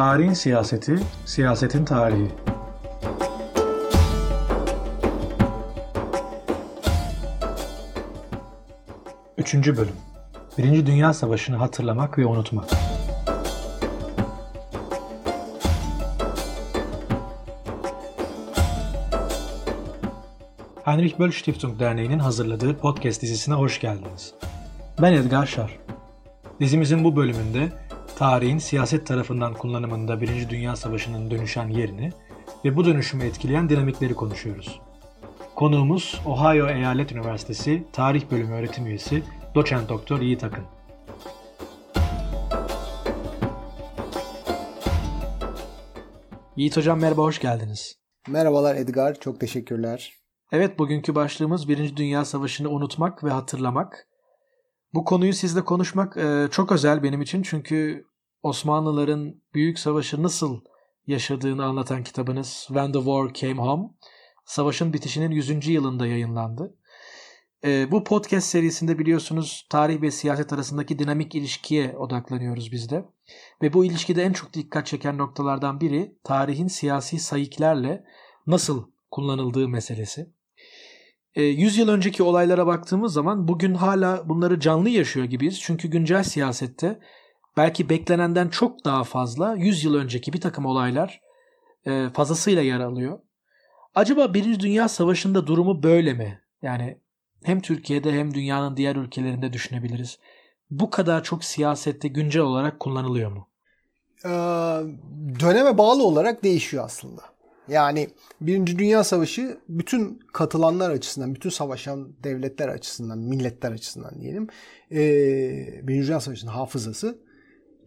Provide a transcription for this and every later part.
Tarihin siyaseti, siyasetin tarihi. Üçüncü bölüm. Birinci Dünya Savaşı'nı hatırlamak ve unutmak. Heinrich Böll Stiftung Derneği'nin hazırladığı podcast dizisine hoş geldiniz. Ben Edgar Şar. Dizimizin bu bölümünde tarihin siyaset tarafından kullanımında Birinci Dünya Savaşı'nın dönüşen yerini ve bu dönüşümü etkileyen dinamikleri konuşuyoruz. Konuğumuz Ohio Eyalet Üniversitesi Tarih Bölümü öğretim üyesi Doçent Doktor Yiğit Akın. Yiğit Hocam merhaba, hoş geldiniz. Merhabalar Edgar, çok teşekkürler. Evet, bugünkü başlığımız Birinci Dünya Savaşı'nı unutmak ve hatırlamak. Bu konuyu sizle konuşmak e, çok özel benim için çünkü Osmanlıların Büyük Savaşı nasıl yaşadığını anlatan kitabınız When the War Came Home, savaşın bitişinin 100. yılında yayınlandı. E, bu podcast serisinde biliyorsunuz tarih ve siyaset arasındaki dinamik ilişkiye odaklanıyoruz biz de. Ve bu ilişkide en çok dikkat çeken noktalardan biri tarihin siyasi sayıklarla nasıl kullanıldığı meselesi. 100 yıl önceki olaylara baktığımız zaman bugün hala bunları canlı yaşıyor gibiyiz. Çünkü güncel siyasette belki beklenenden çok daha fazla 100 yıl önceki bir takım olaylar fazlasıyla yer alıyor. Acaba Birinci Dünya Savaşı'nda durumu böyle mi? Yani hem Türkiye'de hem dünyanın diğer ülkelerinde düşünebiliriz. Bu kadar çok siyasette güncel olarak kullanılıyor mu? Ee, döneme bağlı olarak değişiyor aslında. Yani Birinci Dünya Savaşı bütün katılanlar açısından, bütün savaşan devletler açısından, milletler açısından diyelim. E, Birinci Dünya Savaşı'nın hafızası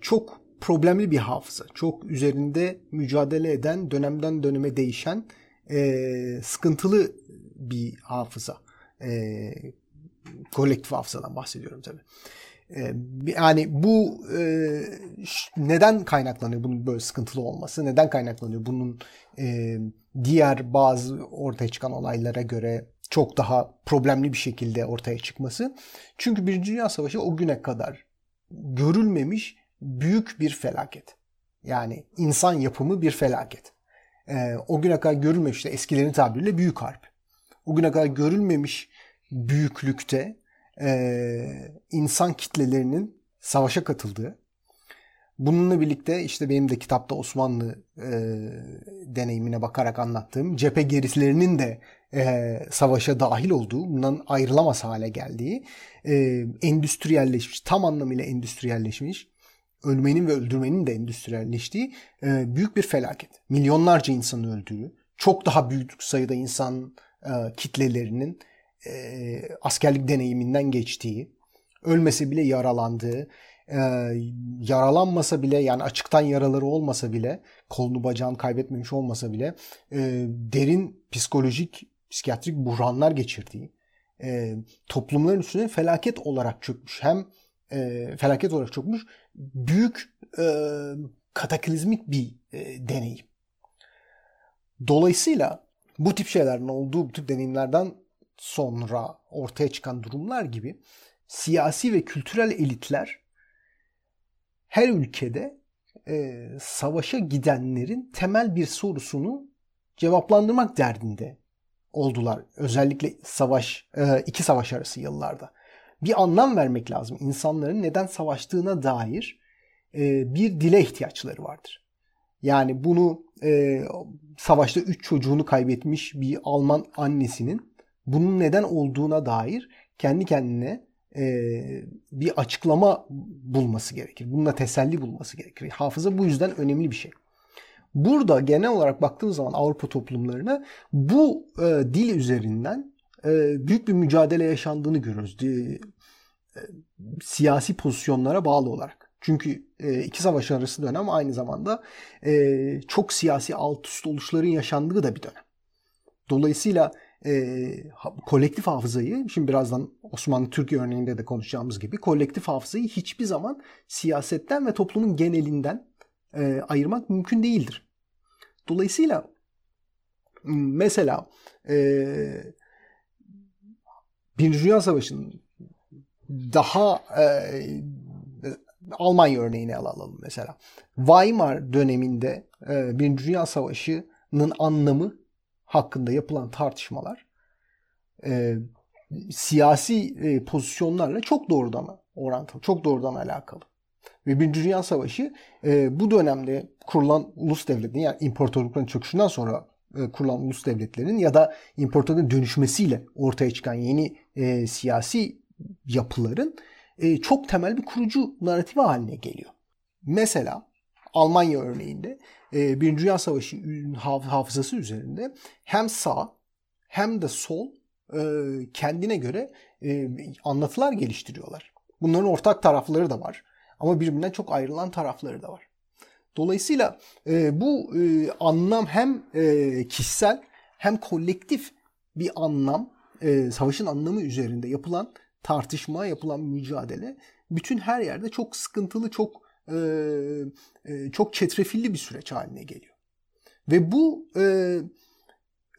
çok problemli bir hafıza. Çok üzerinde mücadele eden, dönemden döneme değişen e, sıkıntılı bir hafıza. E, kolektif hafızadan bahsediyorum tabii. Yani bu e, neden kaynaklanıyor bunun böyle sıkıntılı olması? Neden kaynaklanıyor bunun e, diğer bazı ortaya çıkan olaylara göre çok daha problemli bir şekilde ortaya çıkması? Çünkü Birinci Dünya Savaşı o güne kadar görülmemiş büyük bir felaket. Yani insan yapımı bir felaket. E, o güne kadar görülmemiş işte eskilerin tabiriyle büyük harp. O güne kadar görülmemiş büyüklükte e, insan kitlelerinin savaşa katıldığı, bununla birlikte işte benim de kitapta Osmanlı e, deneyimine bakarak anlattığım cephe gerisilerinin de e, savaşa dahil olduğu, bundan ayrılamaz hale geldiği, e, endüstriyelleşmiş, tam anlamıyla endüstriyelleşmiş, ölmenin ve öldürmenin de endüstriyelleştiği e, büyük bir felaket. Milyonlarca insanı öldüğü, çok daha büyük sayıda insan e, kitlelerinin e, askerlik deneyiminden geçtiği, ölmese bile yaralandığı, e, yaralanmasa bile yani açıktan yaraları olmasa bile, kolunu bacağını kaybetmemiş olmasa bile e, derin psikolojik, psikiyatrik buhranlar geçirdiği, e, toplumların üstüne felaket olarak çökmüş. Hem e, felaket olarak çökmüş, büyük e, kataklizmik bir e, deneyim. Dolayısıyla bu tip şeylerin olduğu, bu tip deneyimlerden sonra ortaya çıkan durumlar gibi siyasi ve kültürel elitler her ülkede e, savaşa gidenlerin temel bir sorusunu cevaplandırmak derdinde oldular. Özellikle savaş, e, iki savaş arası yıllarda. Bir anlam vermek lazım. İnsanların neden savaştığına dair e, bir dile ihtiyaçları vardır. Yani bunu e, savaşta üç çocuğunu kaybetmiş bir Alman annesinin bunun neden olduğuna dair kendi kendine e, bir açıklama bulması gerekir. Bununla teselli bulması gerekir. Hafıza bu yüzden önemli bir şey. Burada genel olarak baktığımız zaman Avrupa toplumlarına bu e, dil üzerinden büyük bir mücadele yaşandığını görürüz. E, e, siyasi pozisyonlara bağlı olarak. Çünkü e, iki savaş arası dönem aynı zamanda e, çok siyasi alt üst oluşların yaşandığı da bir dönem. Dolayısıyla e, kolektif hafızayı, şimdi birazdan Osmanlı Türkiye örneğinde de konuşacağımız gibi kolektif hafızayı hiçbir zaman siyasetten ve toplumun genelinden e, ayırmak mümkün değildir. Dolayısıyla mesela e, Birinci Dünya Savaşı'nın daha e, Almanya örneğini alalım mesela. Weimar döneminde e, Birinci Dünya Savaşı'nın anlamı hakkında yapılan tartışmalar e, siyasi e, pozisyonlarla çok doğrudan orantılı, çok doğrudan alakalı. Ve Birinci Dünya Savaşı e, bu dönemde kurulan ulus devletlerin yani imparatorlukların çöküşünden sonra kurulan ulus devletlerin ya da imparatorluğun dönüşmesiyle ortaya çıkan yeni e, siyasi yapıların e, çok temel bir kurucu narratifi haline geliyor. Mesela Almanya örneğinde e, Birinci Dünya Savaşı hafızası üzerinde hem sağ hem de sol e, kendine göre e, anlatılar geliştiriyorlar. Bunların ortak tarafları da var. Ama birbirinden çok ayrılan tarafları da var. Dolayısıyla e, bu e, anlam hem e, kişisel hem kolektif bir anlam, e, savaşın anlamı üzerinde yapılan tartışma, yapılan mücadele bütün her yerde çok sıkıntılı, çok e, e, çok çetrefilli bir süreç haline geliyor. Ve bu e,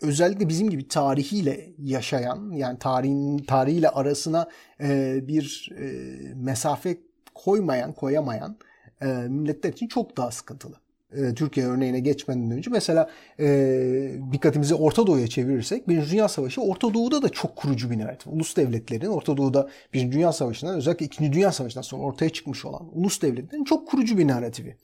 özellikle bizim gibi tarihiyle yaşayan yani tarihin tarihiyle arasına e, bir e, mesafe koymayan, koyamayan e, milletler için çok daha sıkıntılı. E, Türkiye örneğine geçmeden önce mesela e, dikkatimizi Orta Doğu'ya çevirirsek Birinci Dünya Savaşı Orta Doğu'da da çok kurucu bir narratif. Ulus devletlerin Orta Doğu'da Birinci Dünya Savaşı'ndan özellikle İkinci Dünya Savaşı'ndan sonra ortaya çıkmış olan ulus devletlerin çok kurucu bir narratifi.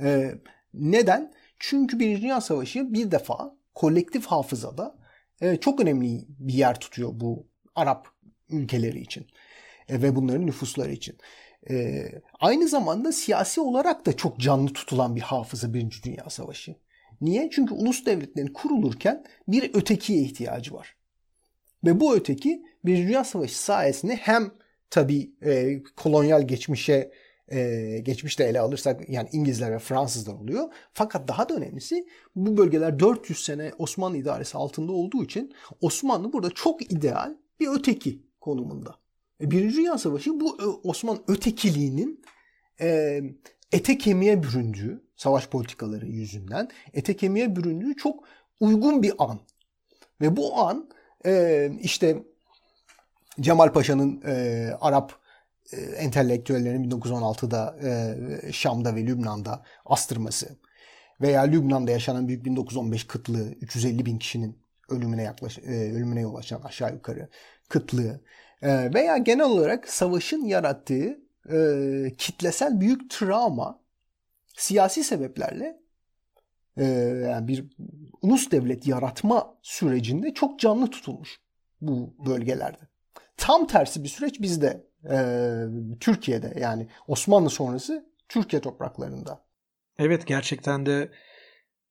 E, neden? Çünkü Birinci Dünya Savaşı bir defa kolektif hafızada e, çok önemli bir yer tutuyor bu Arap ülkeleri için e, ve bunların nüfusları için. E, aynı zamanda siyasi olarak da çok canlı tutulan bir hafıza Birinci Dünya Savaşı. Niye? Çünkü ulus devletlerin kurulurken bir ötekiye ihtiyacı var. Ve bu öteki Birinci Dünya Savaşı sayesinde hem tabii e, kolonyal geçmişe e, geçmişte ele alırsak yani İngilizler ve Fransızlar oluyor. Fakat daha da önemlisi bu bölgeler 400 sene Osmanlı idaresi altında olduğu için Osmanlı burada çok ideal bir öteki konumunda. E, Birinci Dünya Savaşı bu e, Osmanlı ötekiliğinin e, ete kemiğe büründüğü savaş politikaları yüzünden ete kemiğe büründüğü çok uygun bir an. Ve bu an e, işte Cemal Paşa'nın e, Arap e, entelektüellerin 1916'da e, Şam'da ve Lübnan'da astırması veya Lübnan'da yaşanan büyük 1915 kıtlığı 350 bin kişinin ölümüne yaklaş e, ölümüne yol açan aşağı yukarı kıtlığı e, veya genel olarak savaşın yarattığı e, kitlesel büyük travma siyasi sebeplerle e, yani bir ulus devlet yaratma sürecinde çok canlı tutulmuş bu bölgelerde. Tam tersi bir süreç bizde e, Türkiye'de yani Osmanlı sonrası Türkiye topraklarında. Evet gerçekten de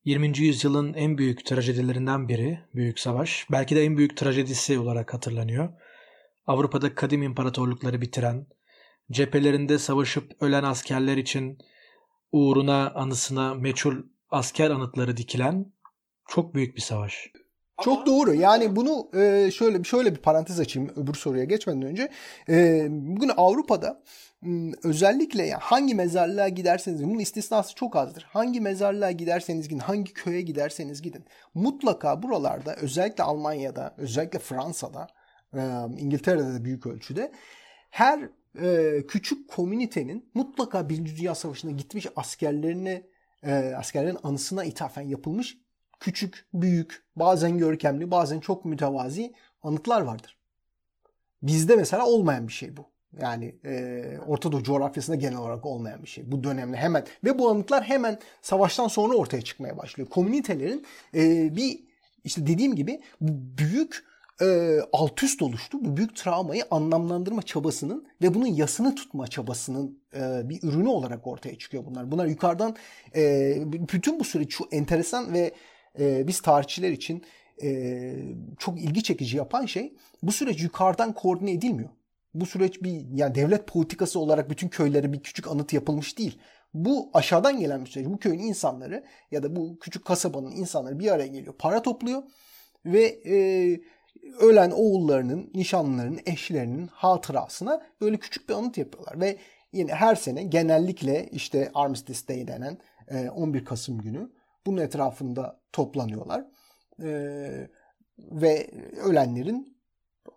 20. yüzyılın en büyük trajedilerinden biri Büyük Savaş. Belki de en büyük trajedisi olarak hatırlanıyor. Avrupa'da kadim imparatorlukları bitiren, cephelerinde savaşıp ölen askerler için uğruna anısına meçhul asker anıtları dikilen çok büyük bir savaş. Çok doğru. Yani bunu e, şöyle şöyle bir parantez açayım öbür soruya geçmeden önce. E, bugün Avrupa'da özellikle yani hangi mezarlığa giderseniz bunun istisnası çok azdır. Hangi mezarlığa giderseniz gidin, hangi köye giderseniz gidin. Mutlaka buralarda özellikle Almanya'da, özellikle Fransa'da, İngiltere'de de büyük ölçüde her küçük komünitenin mutlaka Birinci Dünya Savaşı'na gitmiş askerlerine askerlerin anısına ithafen yapılmış küçük, büyük, bazen görkemli, bazen çok mütevazi anıtlar vardır. Bizde mesela olmayan bir şey bu. Yani e, Orta Doğu coğrafyasında genel olarak olmayan bir şey. Bu dönemde hemen ve bu anıtlar hemen savaştan sonra ortaya çıkmaya başlıyor. Komünitelerin e, bir işte dediğim gibi büyük e, alt üst oluştu. Bu büyük travmayı anlamlandırma çabasının ve bunun yasını tutma çabasının e, bir ürünü olarak ortaya çıkıyor bunlar. Bunlar yukarıdan e, bütün bu süreç şu enteresan ve e, biz tarihçiler için e, çok ilgi çekici yapan şey bu süreç yukarıdan koordine edilmiyor. Bu süreç bir yani devlet politikası olarak bütün köylere bir küçük anıt yapılmış değil. Bu aşağıdan gelen bir süreç. Bu köyün insanları ya da bu küçük kasabanın insanları bir araya geliyor. Para topluyor ve e, ölen oğullarının, nişanlılarının, eşlerinin hatırasına böyle küçük bir anıt yapıyorlar. Ve yine her sene genellikle işte Armistice Day denen 11 Kasım günü bunun etrafında toplanıyorlar. E, ve ölenlerin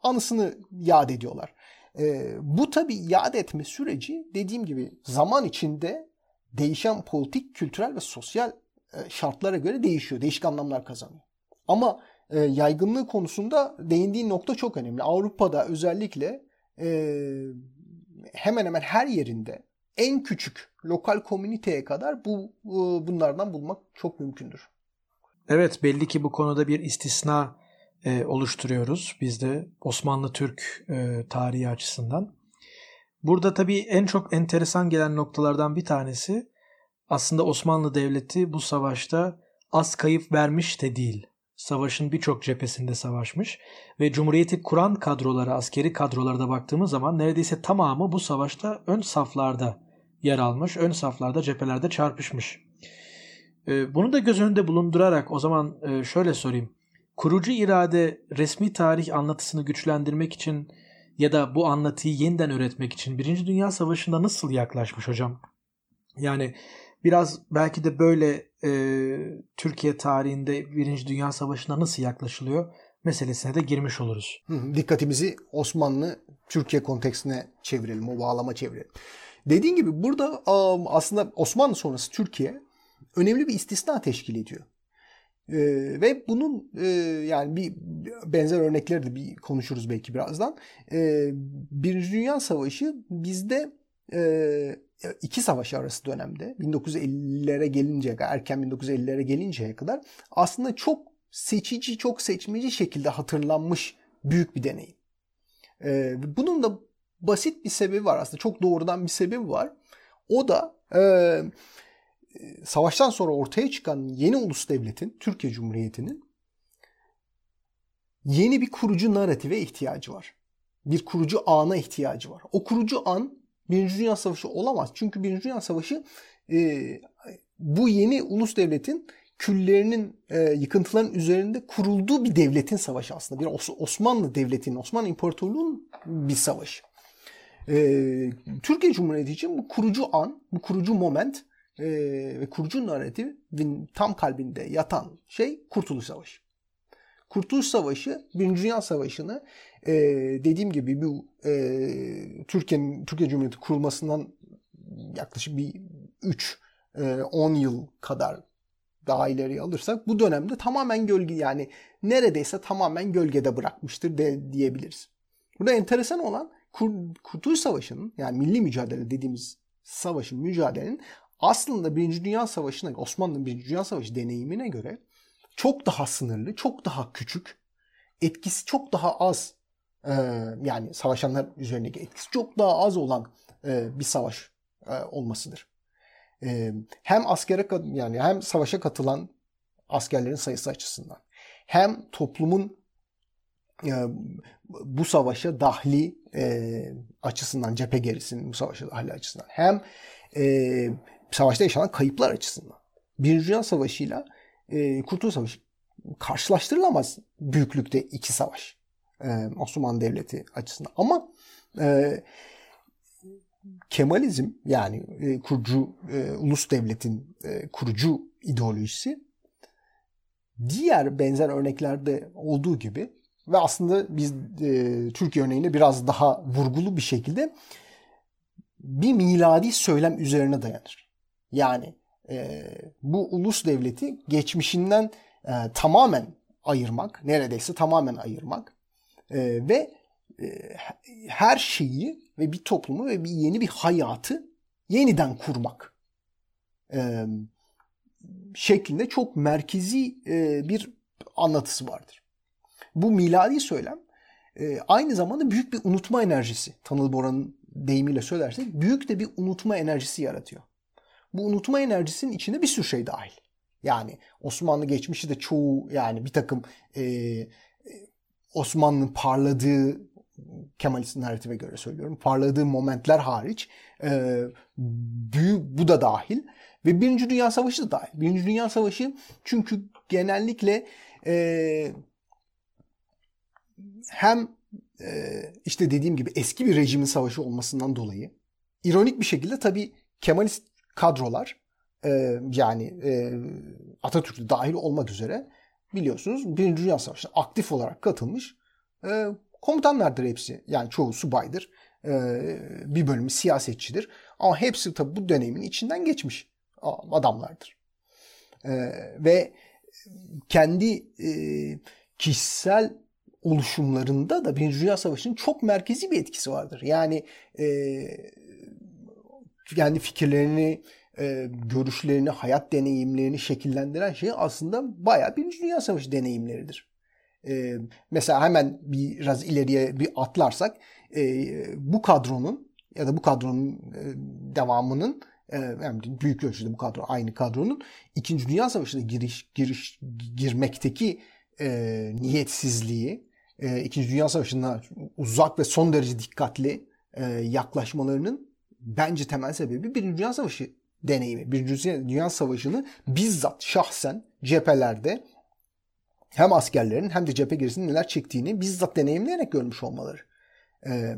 anısını yad ediyorlar. E, bu tabi iade etme süreci dediğim gibi zaman içinde değişen politik, kültürel ve sosyal e, şartlara göre değişiyor. Değişik anlamlar kazanıyor. Ama e, yaygınlığı konusunda değindiğin nokta çok önemli. Avrupa'da özellikle e, hemen hemen her yerinde en küçük lokal komüniteye kadar bu e, bunlardan bulmak çok mümkündür. Evet belli ki bu konuda bir istisna e, oluşturuyoruz biz de Osmanlı Türk e, tarihi açısından. Burada tabii en çok enteresan gelen noktalardan bir tanesi aslında Osmanlı Devleti bu savaşta az kayıp vermiş de değil. Savaşın birçok cephesinde savaşmış ve Cumhuriyeti kuran kadrolara, askeri kadrolara da baktığımız zaman neredeyse tamamı bu savaşta ön saflarda yer almış, ön saflarda cephelerde çarpışmış. Ee, bunu da göz önünde bulundurarak o zaman e, şöyle sorayım. Kurucu irade resmi tarih anlatısını güçlendirmek için ya da bu anlatıyı yeniden öğretmek için Birinci Dünya Savaşı'nda nasıl yaklaşmış hocam? Yani biraz belki de böyle e, Türkiye tarihinde Birinci Dünya Savaşı'na nasıl yaklaşılıyor meselesine de girmiş oluruz. Hı, dikkatimizi Osmanlı Türkiye kontekstine çevirelim, o bağlama çevirelim. Dediğin gibi burada aslında Osmanlı sonrası Türkiye önemli bir istisna teşkil ediyor. Ee, ve bunun e, yani bir benzer örnekleri de bir konuşuruz belki birazdan. Ee, Birinci Dünya Savaşı bizde e, iki savaş arası dönemde 1950'lere gelinceye kadar erken 1950'lere gelinceye kadar aslında çok seçici çok seçmeci şekilde hatırlanmış büyük bir deneyim. Ee, bunun da basit bir sebebi var aslında çok doğrudan bir sebebi var. O da e, savaştan sonra ortaya çıkan yeni ulus devletin Türkiye Cumhuriyeti'nin yeni bir kurucu narrative ihtiyacı var. Bir kurucu ana ihtiyacı var. O kurucu an Birinci Dünya Savaşı olamaz. Çünkü Birinci Dünya Savaşı e, bu yeni ulus devletin küllerinin e, yıkıntıların üzerinde kurulduğu bir devletin savaşı aslında. Bir Os- Osmanlı devletinin, Osmanlı İmparatorluğu'nun bir savaşı. E, Türkiye Cumhuriyeti için bu kurucu an, bu kurucu moment e, ve kurucu narratifin tam kalbinde yatan şey Kurtuluş Savaşı. Kurtuluş Savaşı Birinci Dünya Savaşı'nı e, dediğim gibi bu e, Türkiye'nin Türkiye Cumhuriyeti kurulmasından yaklaşık bir 3 e, 10 yıl kadar daha ileri alırsak bu dönemde tamamen gölge yani neredeyse tamamen gölgede bırakmıştır de, diyebiliriz. Burada enteresan olan Kur, Kurtuluş Savaşı'nın yani milli mücadele dediğimiz savaşın mücadelenin aslında Birinci Dünya Savaşı'na Osmanlı'nın Birinci Dünya Savaşı deneyimine göre çok daha sınırlı, çok daha küçük, etkisi çok daha az e, yani savaşanlar üzerindeki etkisi çok daha az olan e, bir savaş e, olmasıdır. E, hem askere yani hem savaşa katılan askerlerin sayısı açısından hem toplumun e, bu savaşa dahli e, açısından cephe gerisinin bu savaşa dahli açısından hem savaşta yaşanan kayıplar açısından. Birinci Dünya Savaşı ile Kurtuluş Savaşı karşılaştırılamaz büyüklükte iki savaş. E, Osmanlı Devleti açısından. Ama e, Kemalizm yani e, kurucu e, ulus devletin e, kurucu ideolojisi diğer benzer örneklerde olduğu gibi ve aslında biz e, Türkiye örneğinde biraz daha vurgulu bir şekilde bir miladi söylem üzerine dayanır. Yani e, bu ulus devleti geçmişinden e, tamamen ayırmak, neredeyse tamamen ayırmak e, ve e, her şeyi ve bir toplumu ve bir yeni bir hayatı yeniden kurmak e, şeklinde çok merkezi e, bir anlatısı vardır. Bu miladi söylem e, aynı zamanda büyük bir unutma enerjisi. Tanıl Bora'nın deyimiyle söylersek büyük de bir unutma enerjisi yaratıyor. Bu unutma enerjisinin içinde bir sürü şey dahil. Yani Osmanlı geçmişi de çoğu yani bir takım e, Osmanlı'nın parladığı Kemalist narratife göre söylüyorum. Parladığı momentler hariç e, büyük, bu da dahil. Ve Birinci Dünya Savaşı da dahil. Birinci Dünya Savaşı çünkü genellikle e, hem e, işte dediğim gibi eski bir rejimin savaşı olmasından dolayı ironik bir şekilde tabii Kemalist kadrolar e, yani e, Atatürk'te dahil olmak üzere biliyorsunuz Birinci Dünya Savaşı'na aktif olarak katılmış e, komutanlardır hepsi. Yani çoğu subaydır. E, bir bölümü siyasetçidir. Ama hepsi tabii bu dönemin içinden geçmiş adamlardır. E, ve kendi e, kişisel oluşumlarında da Birinci Dünya Savaşı'nın çok merkezi bir etkisi vardır. Yani e, kendi fikirlerini, e, görüşlerini, hayat deneyimlerini şekillendiren şey aslında bayağı Birinci Dünya Savaşı deneyimleridir. E, mesela hemen biraz ileriye bir atlarsak e, bu kadronun ya da bu kadronun e, devamının e, yani büyük ölçüde bu kadro aynı kadronun İkinci Dünya Savaşı'na giriş, giriş girmekteki e, niyetsizliği, e, İkinci Dünya Savaşı'na uzak ve son derece dikkatli e, yaklaşmalarının bence temel sebebi Birinci Dünya Savaşı deneyimi. Birinci Dünya Savaşı'nı bizzat şahsen cephelerde hem askerlerin hem de cephe gerisinin neler çektiğini bizzat deneyimleyerek görmüş olmaları. E,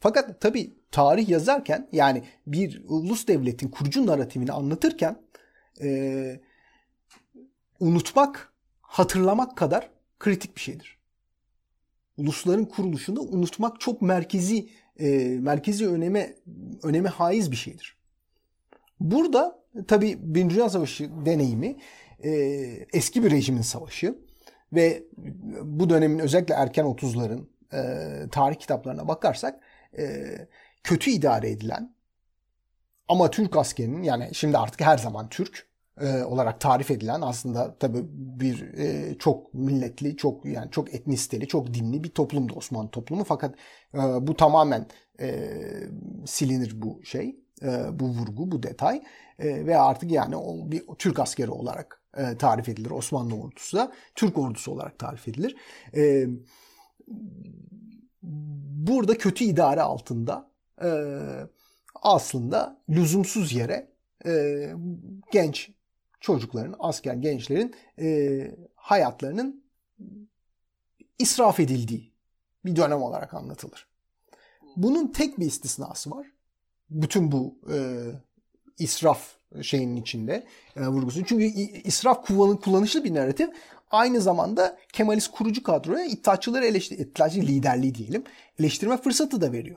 fakat tabii tarih yazarken yani bir ulus devletin kurucu naratifini anlatırken e, unutmak, hatırlamak kadar kritik bir şeydir. Ulusların kuruluşunda unutmak çok merkezi e, merkezi öneme öneme haiz bir şeydir. Burada tabii Birinci Dünya Savaşı deneyimi e, eski bir rejimin savaşı ve bu dönemin özellikle erken 30'ların e, tarih kitaplarına bakarsak e, kötü idare edilen ama Türk askerinin yani şimdi artık her zaman Türk e, olarak tarif edilen aslında tabii bir e, çok milletli, çok yani çok etnisiteli, çok dinli bir toplumdu Osmanlı toplumu. Fakat e, bu tamamen e, silinir bu şey, e, bu vurgu, bu detay e, ve artık yani o bir Türk askeri olarak e, tarif edilir Osmanlı ordusu da Türk ordusu olarak tarif edilir. E, burada kötü idare altında e, aslında lüzumsuz yere e, genç çocukların, asker gençlerin hayatlarının israf edildiği bir dönem olarak anlatılır. Bunun tek bir istisnası var. Bütün bu e, israf şeyinin içinde e, vurgusu. Çünkü israf kullanışlı bir narratif aynı zamanda Kemalist kurucu kadroya iddiaçıları eleştir, iddiaçı liderliği diyelim eleştirme fırsatı da veriyor.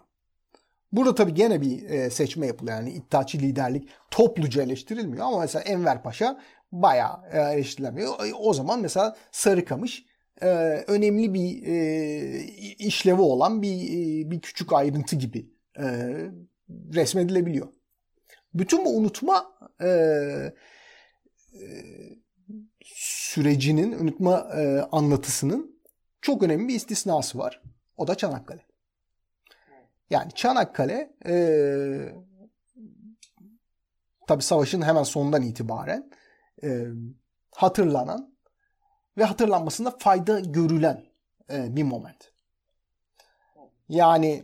Burada tabii gene bir e, seçme yapılıyor. Yani iddiaçı liderlik topluca eleştirilmiyor ama mesela Enver Paşa bayağı e, eleştirilmiyor. O zaman mesela Sarıkamış e, önemli bir e, işlevi olan bir e, bir küçük ayrıntı gibi e, resmedilebiliyor. Bütün bu unutma e, e, sürecinin, unutma e, anlatısının çok önemli bir istisnası var. O da Çanakkale. Yani Çanakkale e, tabi savaşın hemen sonundan itibaren e, hatırlanan ve hatırlanmasında fayda görülen e, bir moment. Yani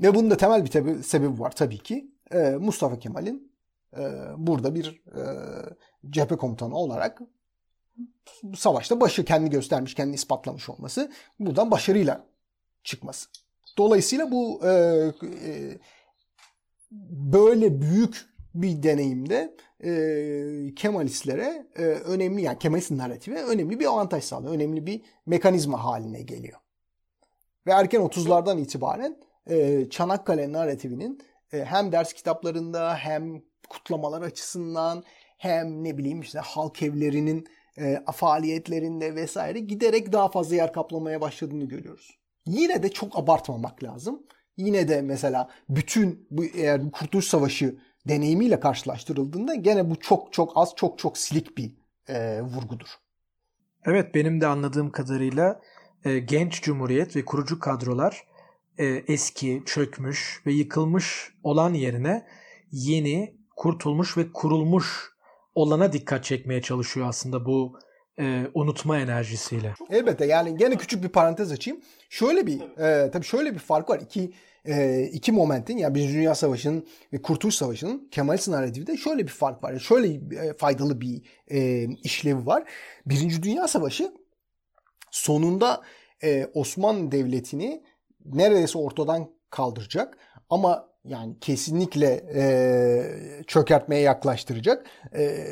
ve bunun da temel bir tabi, sebebi var tabii ki. E, Mustafa Kemal'in e, burada bir e, cephe komutanı olarak savaşta başı kendi göstermiş, kendi ispatlamış olması. Buradan başarıyla çıkması. Dolayısıyla bu e, e, böyle büyük bir deneyimde e, Kemalistlere e, önemli yani Kemalist narratife önemli bir avantaj sağlıyor. Önemli bir mekanizma haline geliyor. Ve erken 30'lardan itibaren e, Çanakkale narratifinin e, hem ders kitaplarında hem kutlamalar açısından hem ne bileyim işte halk evlerinin e, faaliyetlerinde vesaire giderek daha fazla yer kaplamaya başladığını görüyoruz. Yine de çok abartmamak lazım. Yine de mesela bütün bu eğer Kurtuluş Savaşı deneyimiyle karşılaştırıldığında gene bu çok çok az çok çok silik bir e, vurgudur. Evet benim de anladığım kadarıyla e, genç cumhuriyet ve kurucu kadrolar e, eski, çökmüş ve yıkılmış olan yerine yeni, kurtulmuş ve kurulmuş olana dikkat çekmeye çalışıyor aslında bu e, unutma enerjisiyle. Elbette yani gene küçük bir parantez açayım. Şöyle bir e, tabii şöyle bir fark var. İki e, iki momentin yani Birinci Dünya Savaşı'nın ve Kurtuluş Savaşı'nın Kemalist narratifinde şöyle bir fark var. Şöyle e, faydalı bir e, işlevi var. Birinci Dünya Savaşı sonunda e, Osmanlı Devleti'ni neredeyse ortadan kaldıracak ama yani kesinlikle e, çökertmeye yaklaştıracak. E,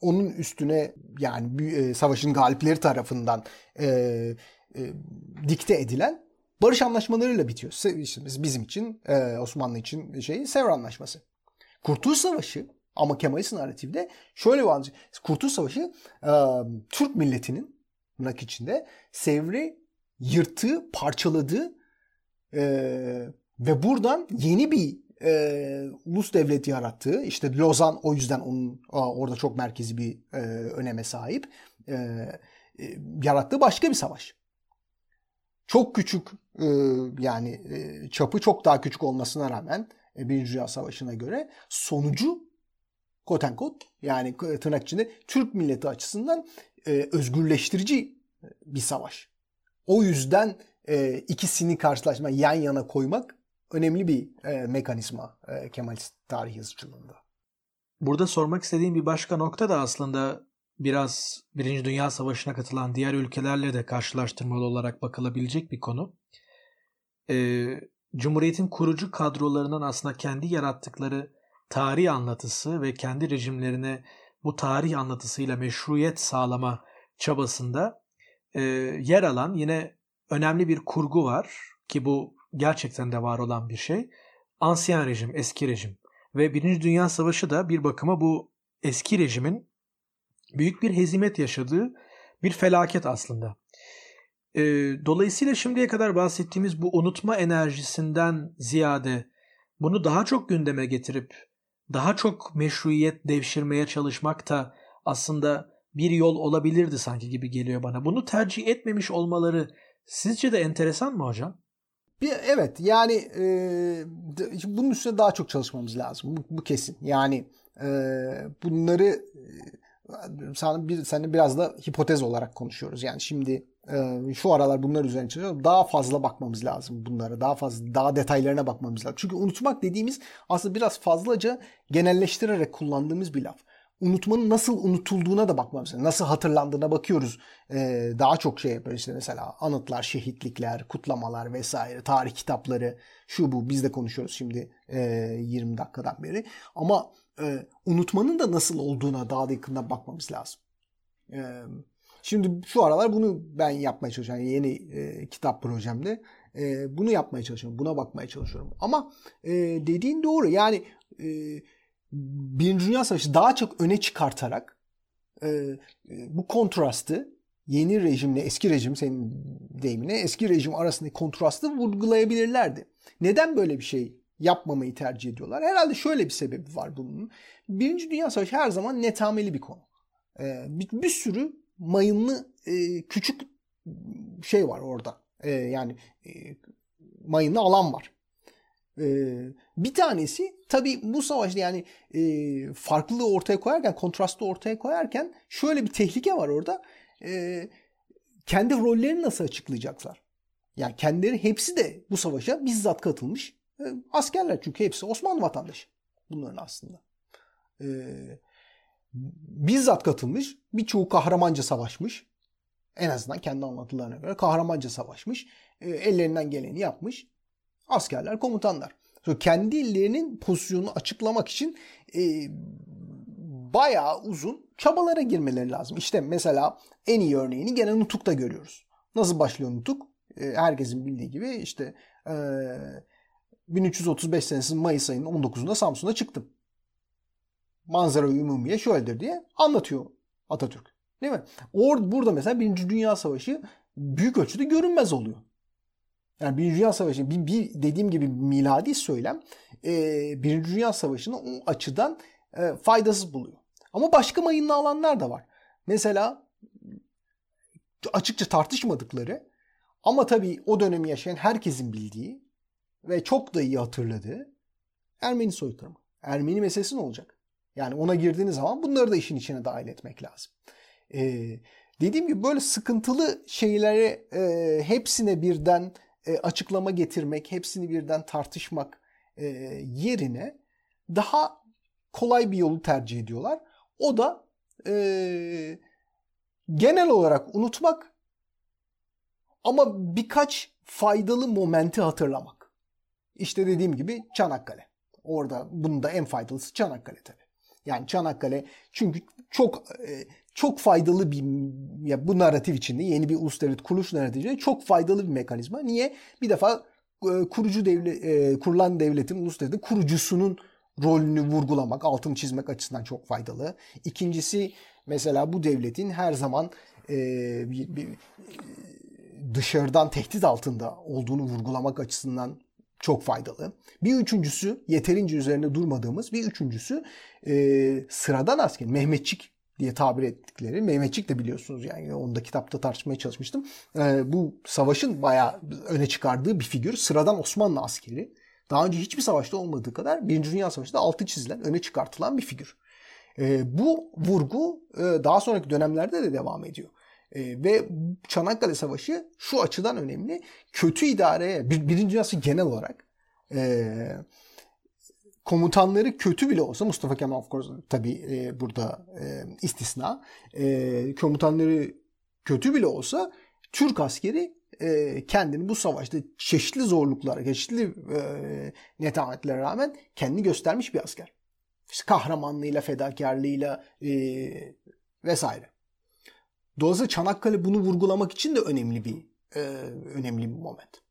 onun üstüne yani e, savaşın galipleri tarafından e, e, dikte edilen barış anlaşmalarıyla bitiyor. Bizim için e, Osmanlı için şey Sevr Anlaşması. Kurtuluş Savaşı ama Kemalist narratifde şöyle bir anlatı. Kurtuluş Savaşı e, Türk milletinin tırnak içinde Sevr'i yırttığı, parçaladığı e, ve buradan yeni bir e, ulus devleti yarattığı işte Lozan o yüzden onun orada çok merkezi bir e, öneme sahip e, e, yarattığı başka bir savaş. Çok küçük e, yani e, çapı çok daha küçük olmasına rağmen e, Birinci Dünya Savaşı'na göre sonucu kotenkot yani tırnak içinde Türk milleti açısından e, özgürleştirici bir savaş. O yüzden e, ikisini karşılaşma yan yana koymak önemli bir e, mekanizma e, Kemalist tarih yazıcılığında. Burada sormak istediğim bir başka nokta da aslında biraz Birinci Dünya Savaşı'na katılan diğer ülkelerle de karşılaştırmalı olarak bakılabilecek bir konu. Ee, Cumhuriyet'in kurucu kadrolarının aslında kendi yarattıkları tarih anlatısı ve kendi rejimlerine bu tarih anlatısıyla meşruiyet sağlama çabasında e, yer alan yine önemli bir kurgu var ki bu gerçekten de var olan bir şey. Ansiyen rejim, eski rejim ve Birinci Dünya Savaşı da bir bakıma bu eski rejimin büyük bir hezimet yaşadığı bir felaket aslında. E, dolayısıyla şimdiye kadar bahsettiğimiz bu unutma enerjisinden ziyade bunu daha çok gündeme getirip daha çok meşruiyet devşirmeye çalışmak da aslında bir yol olabilirdi sanki gibi geliyor bana. Bunu tercih etmemiş olmaları sizce de enteresan mı hocam? Bir, evet yani e, bunun üstüne daha çok çalışmamız lazım. Bu, bu kesin. Yani e, bunları e, sana bir seninle biraz da hipotez olarak konuşuyoruz. Yani şimdi e, şu aralar bunlar üzerine çalışıyoruz. Daha fazla bakmamız lazım bunlara. Daha fazla daha detaylarına bakmamız lazım. Çünkü unutmak dediğimiz aslında biraz fazlaca genelleştirerek kullandığımız bir laf unutmanın nasıl unutulduğuna da bakmamız lazım. Nasıl hatırlandığına bakıyoruz. Ee, daha çok şey yapıyoruz işte mesela anıtlar, şehitlikler, kutlamalar vesaire, tarih kitapları, şu bu biz de konuşuyoruz şimdi e, 20 dakikadan beri. Ama e, unutmanın da nasıl olduğuna daha da yakından bakmamız lazım. E, şimdi şu aralar bunu ben yapmaya çalışıyorum. Yani yeni e, kitap projemde e, bunu yapmaya çalışıyorum. Buna bakmaya çalışıyorum. Ama e, dediğin doğru. Yani e, Birinci Dünya Savaşı daha çok öne çıkartarak e, e, bu kontrastı yeni rejimle eski rejim senin deyimine eski rejim arasındaki kontrastı vurgulayabilirlerdi. Neden böyle bir şey yapmamayı tercih ediyorlar? Herhalde şöyle bir sebebi var bunun. Birinci Dünya Savaşı her zaman netameli bir konu. Ee, bir, bir sürü mayınlı e, küçük şey var orada. E, yani e, mayınlı alan var. Ee, bir tanesi tabi bu savaşta yani e, farklılığı ortaya koyarken, kontrastı ortaya koyarken şöyle bir tehlike var orada. E, kendi rollerini nasıl açıklayacaklar? Yani kendileri hepsi de bu savaşa bizzat katılmış e, askerler çünkü hepsi Osmanlı vatandaşı bunların aslında. E, bizzat katılmış, birçoğu kahramanca savaşmış. En azından kendi anlatılarına göre kahramanca savaşmış. E, ellerinden geleni yapmış askerler, komutanlar. So, kendi illerinin pozisyonunu açıklamak için e, bayağı uzun çabalara girmeleri lazım. İşte mesela en iyi örneğini gene Nutuk'ta görüyoruz. Nasıl başlıyor Nutuk? E, herkesin bildiği gibi işte e, 1335 senesi Mayıs ayının 19'unda Samsun'a çıktım. Manzara-i Umumiye şöyledir diye anlatıyor Atatürk. Değil mi? Or burada mesela Birinci Dünya Savaşı büyük ölçüde görünmez oluyor. Yani Birinci Dünya Savaşı bir, bir dediğim gibi miladi söylem e, Birinci Dünya Savaşı'nı o açıdan e, faydasız buluyor. Ama başka mayınlı alanlar da var. Mesela açıkça tartışmadıkları ama tabii o dönemi yaşayan herkesin bildiği ve çok da iyi hatırladığı Ermeni soykırımı. Ermeni meselesi ne olacak? Yani ona girdiğiniz zaman bunları da işin içine dahil etmek lazım. Ee, dediğim gibi böyle sıkıntılı şeyleri e, hepsine birden e, açıklama getirmek, hepsini birden tartışmak e, yerine daha kolay bir yolu tercih ediyorlar. O da e, genel olarak unutmak ama birkaç faydalı momenti hatırlamak. İşte dediğim gibi Çanakkale. Orada bunun da en faydalısı Çanakkale tabii. Yani Çanakkale çünkü çok e, çok faydalı bir ya bu narratif içinde yeni bir ulus devlet kuruluş narratifinde çok faydalı bir mekanizma. Niye? Bir defa e, kurucu devlet e, kurulan devletin ulus devletin kurucusunun rolünü vurgulamak, altını çizmek açısından çok faydalı. İkincisi mesela bu devletin her zaman e, bir, bir, dışarıdan tehdit altında olduğunu vurgulamak açısından çok faydalı. Bir üçüncüsü yeterince üzerinde durmadığımız bir üçüncüsü e, sıradan asker Mehmetçik diye tabir ettikleri Mehmetçik de biliyorsunuz yani onu da kitapta tartışmaya çalışmıştım. E, bu savaşın bayağı öne çıkardığı bir figür sıradan Osmanlı askeri. Daha önce hiçbir savaşta olmadığı kadar Birinci Dünya Savaşı'nda altı çizilen, öne çıkartılan bir figür. E, bu vurgu e, daha sonraki dönemlerde de devam ediyor. E, ve Çanakkale Savaşı şu açıdan önemli. Kötü idareye, bir, Birinci Dünya Savaşı genel olarak e, komutanları kötü bile olsa Mustafa Kemal of course tabi e, burada e, istisna. E, komutanları kötü bile olsa Türk askeri e, kendini bu savaşta çeşitli zorluklara, çeşitli e, netametlere rağmen kendini göstermiş bir asker. Kahramanlığıyla, fedakarlığıyla e, vesaire. Dolayısıyla Çanakkale bunu vurgulamak için de önemli bir e, önemli bir moment.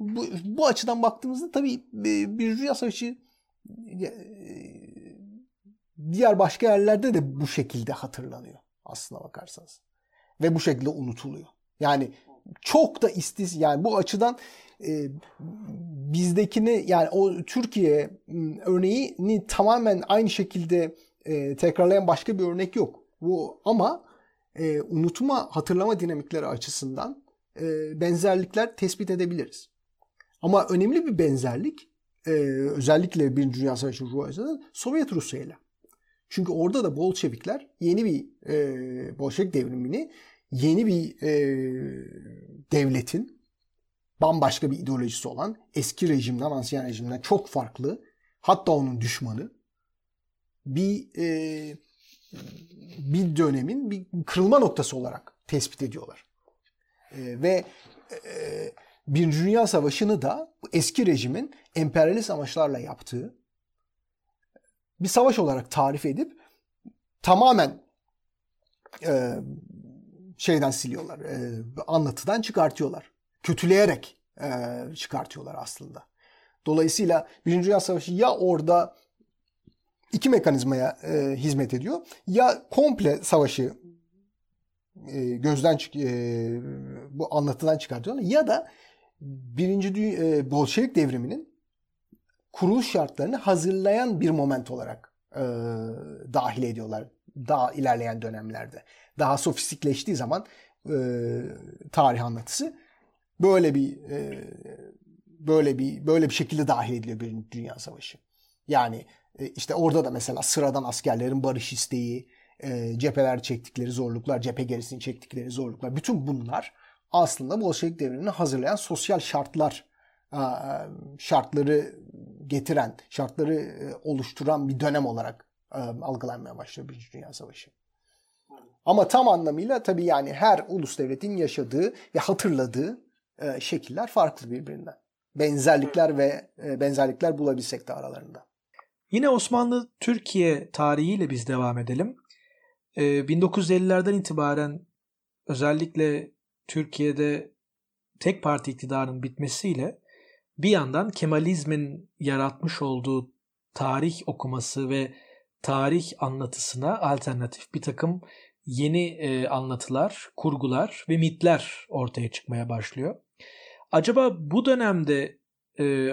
Bu, bu açıdan baktığımızda tabii e, bir Dünya Savaşı diğer başka yerlerde de bu şekilde hatırlanıyor aslına bakarsanız. Ve bu şekilde unutuluyor. Yani çok da istis yani bu açıdan e, bizdekini yani o Türkiye örneğini tamamen aynı şekilde e, tekrarlayan başka bir örnek yok. Bu ama e, unutma hatırlama dinamikleri açısından e, benzerlikler tespit edebiliriz. Ama önemli bir benzerlik e, özellikle Birinci Dünya Savaşı'nın ruhu açısından Sovyet Rusya ile. Çünkü orada da Bolşevikler yeni bir e, Bolşevik devrimini yeni bir e, devletin bambaşka bir ideolojisi olan eski rejimden, ansiyen rejimden çok farklı hatta onun düşmanı bir e, bir dönemin bir kırılma noktası olarak tespit ediyorlar. E, ve e, Birinci Dünya Savaşı'nı da eski rejimin emperyalist amaçlarla yaptığı bir savaş olarak tarif edip tamamen e, şeyden siliyorlar. E, anlatıdan çıkartıyorlar. Kötüleyerek e, çıkartıyorlar aslında. Dolayısıyla Birinci Dünya Savaşı ya orada iki mekanizmaya e, hizmet ediyor. Ya komple savaşı e, gözden e, bu anlatıdan çıkartıyorlar ya da birinci Dünya, e, Bolşevik devriminin kuruluş şartlarını hazırlayan bir moment olarak e, dahil ediyorlar daha ilerleyen dönemlerde. Daha sofistikleştiği zaman e, tarih anlatısı böyle bir e, böyle bir böyle bir şekilde dahil ediliyor Birinci Dünya Savaşı. Yani e, işte orada da mesela sıradan askerlerin barış isteği, e, cepheler çektikleri zorluklar, cephe gerisini çektikleri zorluklar. Bütün bunlar aslında Bolşevik devrimini hazırlayan sosyal şartlar, e, şartları getiren, şartları oluşturan bir dönem olarak algılanmaya başlıyor Birinci Dünya Savaşı. Ama tam anlamıyla tabii yani her ulus devletin yaşadığı ve hatırladığı şekiller farklı birbirinden. Benzerlikler ve benzerlikler bulabilsek de aralarında. Yine Osmanlı Türkiye tarihiyle biz devam edelim. 1950'lerden ee, itibaren özellikle Türkiye'de tek parti iktidarın bitmesiyle bir yandan Kemalizmin yaratmış olduğu tarih okuması ve tarih anlatısına alternatif bir takım yeni e, anlatılar, kurgular ve mitler ortaya çıkmaya başlıyor. Acaba bu dönemde e,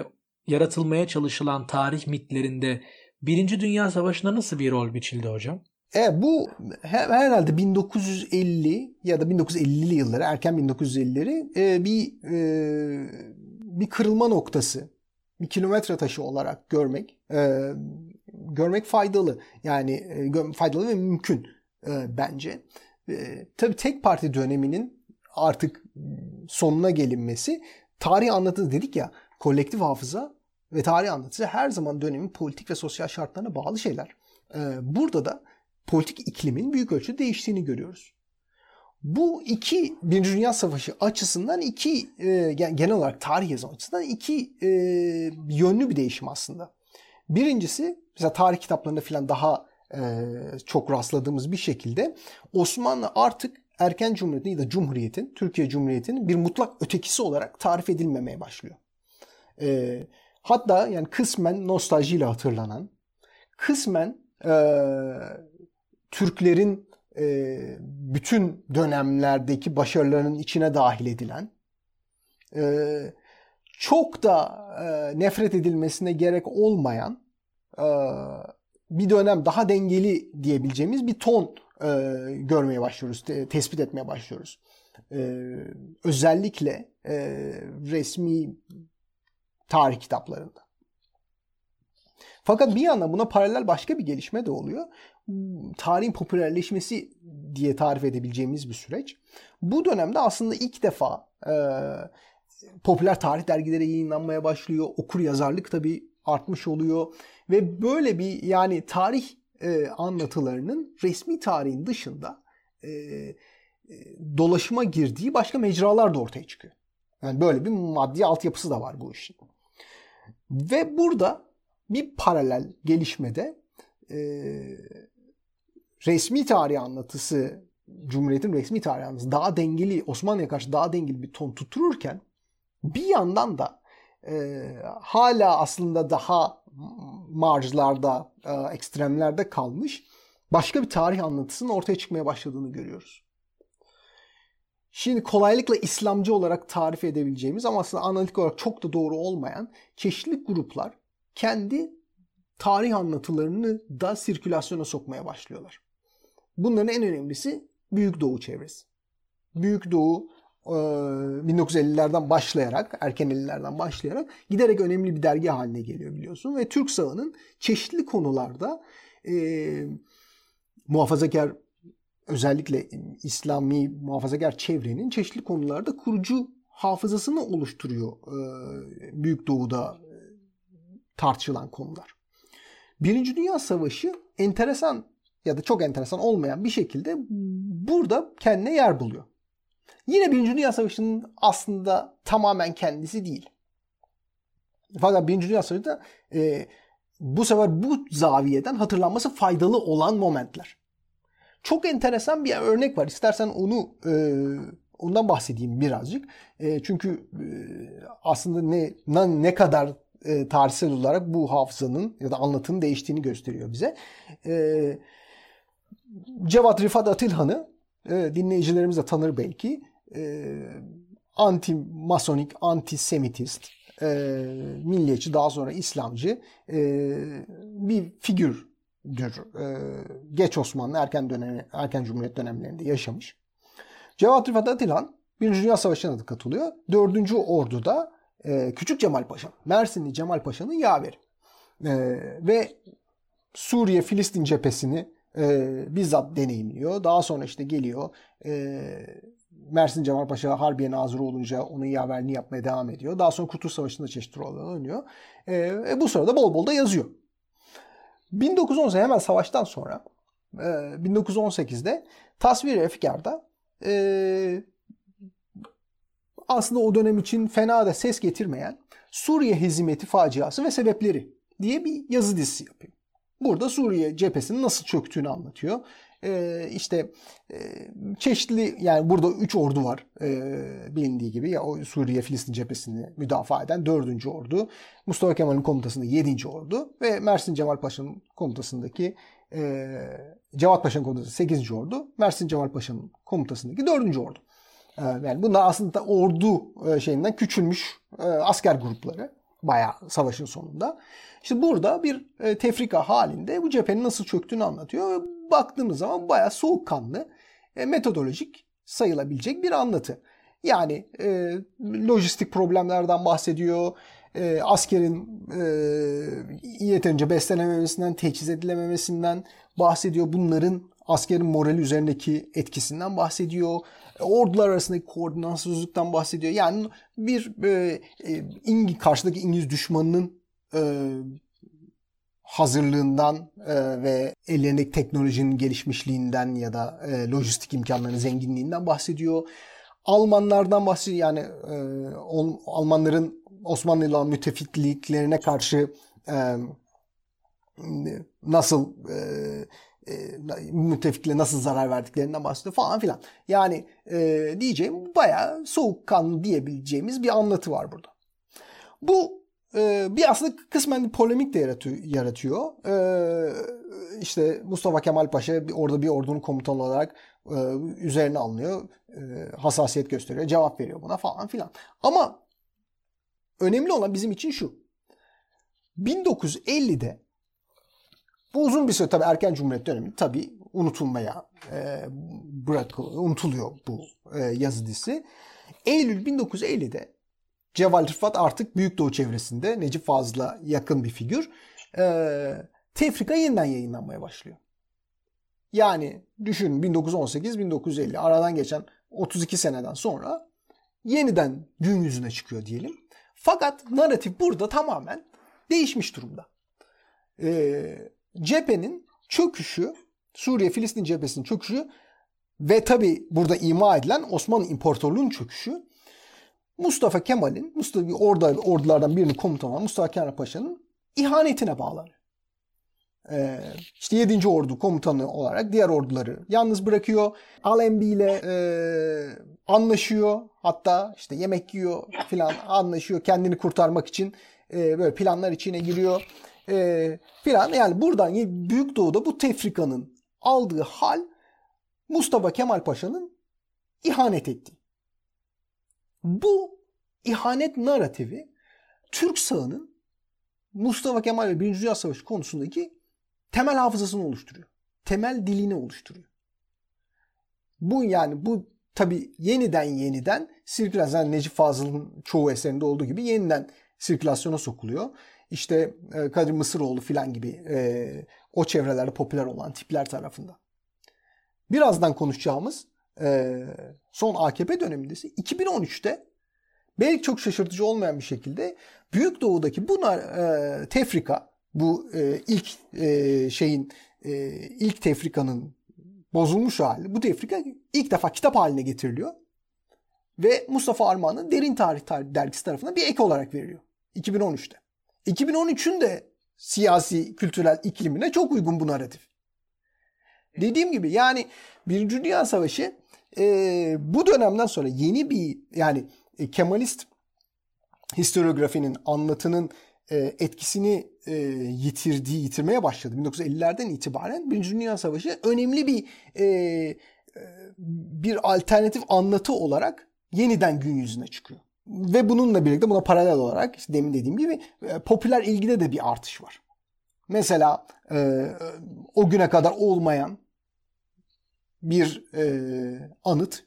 yaratılmaya çalışılan tarih mitlerinde Birinci Dünya Savaşı'na nasıl bir rol biçildi hocam? E, bu herhalde 1950 ya da 1950'li yılları, erken 1950'leri e, bir e, bir kırılma noktası, bir kilometre taşı olarak görmek e, görmek faydalı. Yani e, faydalı ve mümkün e, bence. E, tabii tek parti döneminin artık sonuna gelinmesi tarih anlatı dedik ya kolektif hafıza ve tarih anlatısı her zaman dönemin politik ve sosyal şartlarına bağlı şeyler. Ee, burada da politik iklimin büyük ölçüde değiştiğini görüyoruz. Bu iki Birinci Dünya Savaşı açısından iki e, genel olarak tarih yazımı açısından iki e, yönlü bir değişim aslında. Birincisi mesela tarih kitaplarında falan daha e, çok rastladığımız bir şekilde Osmanlı artık erken cumhuriyetin ya da cumhuriyetin, Türkiye Cumhuriyeti'nin bir mutlak ötekisi olarak tarif edilmemeye başlıyor. E, hatta yani kısmen nostaljiyle hatırlanan, kısmen e, Türklerin e, bütün dönemlerdeki başarılarının içine dahil edilen, e, çok da e, nefret edilmesine gerek olmayan e, bir dönem daha dengeli diyebileceğimiz bir ton e, görmeye başlıyoruz, te, tespit etmeye başlıyoruz. E, özellikle e, resmi tarih kitaplarında. Fakat bir yandan buna paralel başka bir gelişme de oluyor. Tarihin popülerleşmesi diye tarif edebileceğimiz bir süreç. Bu dönemde aslında ilk defa e, popüler tarih dergileri yayınlanmaya başlıyor. Okur yazarlık tabii artmış oluyor. Ve böyle bir yani tarih e, anlatılarının resmi tarihin dışında e, e, dolaşıma girdiği başka mecralar da ortaya çıkıyor. Yani böyle bir maddi altyapısı da var bu işin. Ve burada bir paralel gelişmede e, resmi tarih anlatısı Cumhuriyet'in resmi tarih anlatısı daha dengeli Osmanlı'ya karşı daha dengeli bir ton tuttururken bir yandan da e, hala aslında daha marjlarda, e, ekstremlerde kalmış başka bir tarih anlatısının ortaya çıkmaya başladığını görüyoruz. Şimdi kolaylıkla İslamcı olarak tarif edebileceğimiz ama aslında analitik olarak çok da doğru olmayan çeşitli gruplar kendi tarih anlatılarını da sirkülasyona sokmaya başlıyorlar. Bunların en önemlisi Büyük Doğu çevresi. Büyük Doğu 1950'lerden başlayarak, erken 50'lerden başlayarak giderek önemli bir dergi haline geliyor biliyorsun. Ve Türk sahanın çeşitli konularda e, muhafazakar özellikle İslami muhafazakar çevrenin çeşitli konularda kurucu hafızasını oluşturuyor e, Büyük Doğu'da e, tartışılan konular. Birinci Dünya Savaşı enteresan ya da çok enteresan olmayan bir şekilde burada kendine yer buluyor. Yine Birinci Dünya Savaşı'nın aslında tamamen kendisi değil. Fakat Birinci Dünya Savaşı'nda e, bu sefer bu zaviyeden hatırlanması faydalı olan momentler. Çok enteresan bir örnek var. İstersen onu e, ondan bahsedeyim birazcık. E, çünkü e, aslında ne ne kadar e, tarihsel olarak bu hafızanın ya da anlatının değiştiğini gösteriyor bize. E, Cevat Rifat Atilhan'ı e, dinleyicilerimiz de tanır belki. E, anti masonik, anti semitist, e, milliyetçi daha sonra İslamcı e, bir figürdür. E, geç Osmanlı erken dönemi, erken Cumhuriyet dönemlerinde yaşamış. Cevat Rifat Atilhan Birinci Dünya Savaşı'na da katılıyor. Dördüncü Ordu'da e, Küçük Cemal Paşa, Mersinli Cemal Paşa'nın yaveri. E, ve Suriye Filistin cephesini e, bizzat deneyimliyor. Daha sonra işte geliyor e, Mersin Cemal Paşa Harbiye Nazırı olunca onun yaverliğini yapmaya devam ediyor. Daha sonra Kurtuluş Savaşı'nda çeşitli roller oynuyor. E, e, bu sırada bol bol da yazıyor. 1918 hemen savaştan sonra e, 1918'de Tasvir-i Efkar'da e, aslında o dönem için fena da ses getirmeyen Suriye hizmeti faciası ve sebepleri diye bir yazı dizisi yapıyor. Burada Suriye cephesinin nasıl çöktüğünü anlatıyor. Ee, işte e, çeşitli yani burada 3 ordu var e, bilindiği gibi ya o Suriye Filistin cephesini müdafaa eden 4. ordu. Mustafa Kemal'in komutasında 7. ordu ve Mersin Cemal Paşa'nın komutasındaki e, Cevat Paşa'nın komutasında 8. ordu. Mersin Cemal Paşa'nın komutasındaki 4. ordu. E, yani bunlar aslında ordu e, şeyinden küçülmüş e, asker grupları bayağı savaşın sonunda. İşte burada bir e, tefrika halinde bu cephenin nasıl çöktüğünü anlatıyor. Baktığımız zaman bayağı soğukkanlı, e, metodolojik sayılabilecek bir anlatı. Yani e, lojistik problemlerden bahsediyor, e, askerin e, yeterince beslenememesinden, teçhiz edilememesinden bahsediyor. Bunların askerin morali üzerindeki etkisinden bahsediyor. Ordular arasındaki koordinasyonsuzluktan bahsediyor. Yani bir e, e, karşıdaki İngiliz düşmanının e, hazırlığından e, ve ellerindeki teknolojinin gelişmişliğinden ya da e, lojistik imkanlarının zenginliğinden bahsediyor. Almanlardan bahsediyor. Yani e, Almanların Osmanlı ile müttefikliklerine karşı e, nasıl e, e, müttefikle nasıl zarar verdiklerinden bahsediyor falan filan. Yani e, diyeceğim bayağı soğukkanlı diyebileceğimiz bir anlatı var burada. Bu e, bir aslında kısmen polemik de yaratıyor. yaratıyor. E, işte Mustafa Kemal Paşa orada bir ordunun komutanı olarak e, üzerine alınıyor. E, hassasiyet gösteriyor. Cevap veriyor buna falan filan. Ama önemli olan bizim için şu. 1950'de bu uzun bir süre tabii erken cumhuriyet dönemi tabii unutulmaya e, bırakılıyor, unutuluyor bu e, yazı dizisi. Eylül 1950'de Ceval Rıfat artık Büyük Doğu çevresinde Necip Fazıl'a yakın bir figür. E, Tefrika yeniden yayınlanmaya başlıyor. Yani düşünün 1918-1950 aradan geçen 32 seneden sonra yeniden gün yüzüne çıkıyor diyelim. Fakat narratif burada tamamen değişmiş durumda. Ee, cephenin çöküşü, Suriye-Filistin cephesinin çöküşü ve tabi burada ima edilen Osmanlı İmparatorluğu'nun çöküşü Mustafa Kemal'in, Mustafa orada ordulardan birinin komutanı Mustafa Kemal Paşa'nın ihanetine bağlanıyor. Ee, işte 7. Ordu komutanı olarak diğer orduları yalnız bırakıyor. Allenby ile e, anlaşıyor. Hatta işte yemek yiyor filan anlaşıyor kendini kurtarmak için e, böyle planlar içine giriyor. E, filan yani buradan Büyük Doğu'da bu tefrikanın aldığı hal Mustafa Kemal Paşa'nın ihanet ettiği. Bu ihanet narratifi Türk sağının Mustafa Kemal ve Birinci Dünya Savaşı konusundaki temel hafızasını oluşturuyor. Temel dilini oluşturuyor. Bu yani bu tabi yeniden yeniden sirkülasyon Necip Fazıl'ın çoğu eserinde olduğu gibi yeniden sirkülasyona sokuluyor. İşte e, Kadir Mısıroğlu filan gibi e, o çevrelerde popüler olan tipler tarafından. Birazdan konuşacağımız e, son AKP döneminde ise 2013'te belki çok şaşırtıcı olmayan bir şekilde Büyük Doğu'daki bu e, tefrika bu ilk şeyin ilk tefrikanın bozulmuş hali. Bu tefrika ilk defa kitap haline getiriliyor. Ve Mustafa Armağan'ın Derin Tarih dergisi tarafından bir ek olarak veriliyor. 2013'te. 2013'ün de siyasi kültürel iklimine çok uygun bu narratif. Dediğim gibi yani Birinci Dünya Savaşı e, bu dönemden sonra yeni bir yani e, Kemalist historiografinin, anlatının e, etkisini e, yitirdiği, yitirmeye başladı. 1950'lerden itibaren Birinci Dünya Savaşı önemli bir e, e, bir alternatif anlatı olarak yeniden gün yüzüne çıkıyor. Ve bununla birlikte buna paralel olarak işte demin dediğim gibi e, popüler ilgide de bir artış var. Mesela e, o güne kadar olmayan bir e, anıt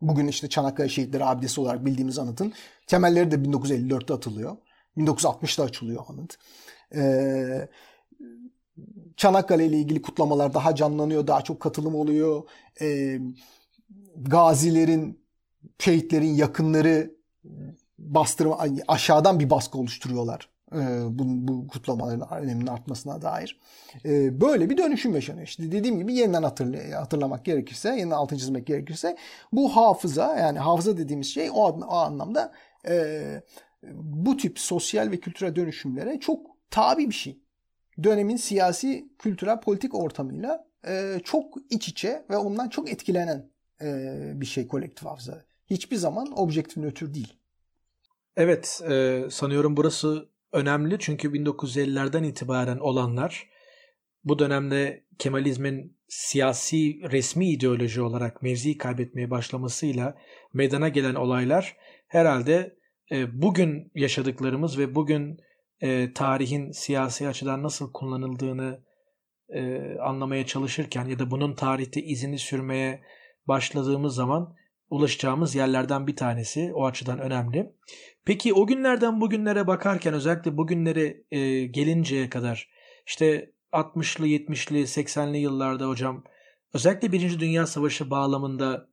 bugün işte Çanakkale Şehitleri Abidesi olarak bildiğimiz anıtın temelleri de 1954'te atılıyor. 1960'da açılıyor anıt. Ee, Çanakkale ile ilgili kutlamalar daha canlanıyor, daha çok katılım oluyor. Ee, gazilerin, şehitlerin yakınları bastırma aşağıdan bir baskı oluşturuyorlar e, bu, bu kutlamaların öneminin artmasına dair. E, böyle bir dönüşüm yaşanıyor. İşte dediğim gibi yeniden hatırla, hatırlamak gerekirse, yeniden altın çizmek gerekirse bu hafıza yani hafıza dediğimiz şey o, o anlamda e, bu tip sosyal ve kültürel dönüşümlere çok tabi bir şey. Dönemin siyasi, kültürel, politik ortamıyla e, çok iç içe ve ondan çok etkilenen e, bir şey kolektif hafıza. Hiçbir zaman objektif nötr değil. Evet, e, sanıyorum burası önemli çünkü 1950'lerden itibaren olanlar bu dönemde Kemalizmin siyasi resmi ideoloji olarak mevzi kaybetmeye başlamasıyla meydana gelen olaylar herhalde e, bugün yaşadıklarımız ve bugün e, tarihin siyasi açıdan nasıl kullanıldığını e, anlamaya çalışırken ya da bunun tarihte izini sürmeye başladığımız zaman ulaşacağımız yerlerden bir tanesi. O açıdan önemli. Peki o günlerden bugünlere bakarken özellikle bugünlere e, gelinceye kadar işte 60'lı 70'li 80'li yıllarda hocam özellikle Birinci Dünya Savaşı bağlamında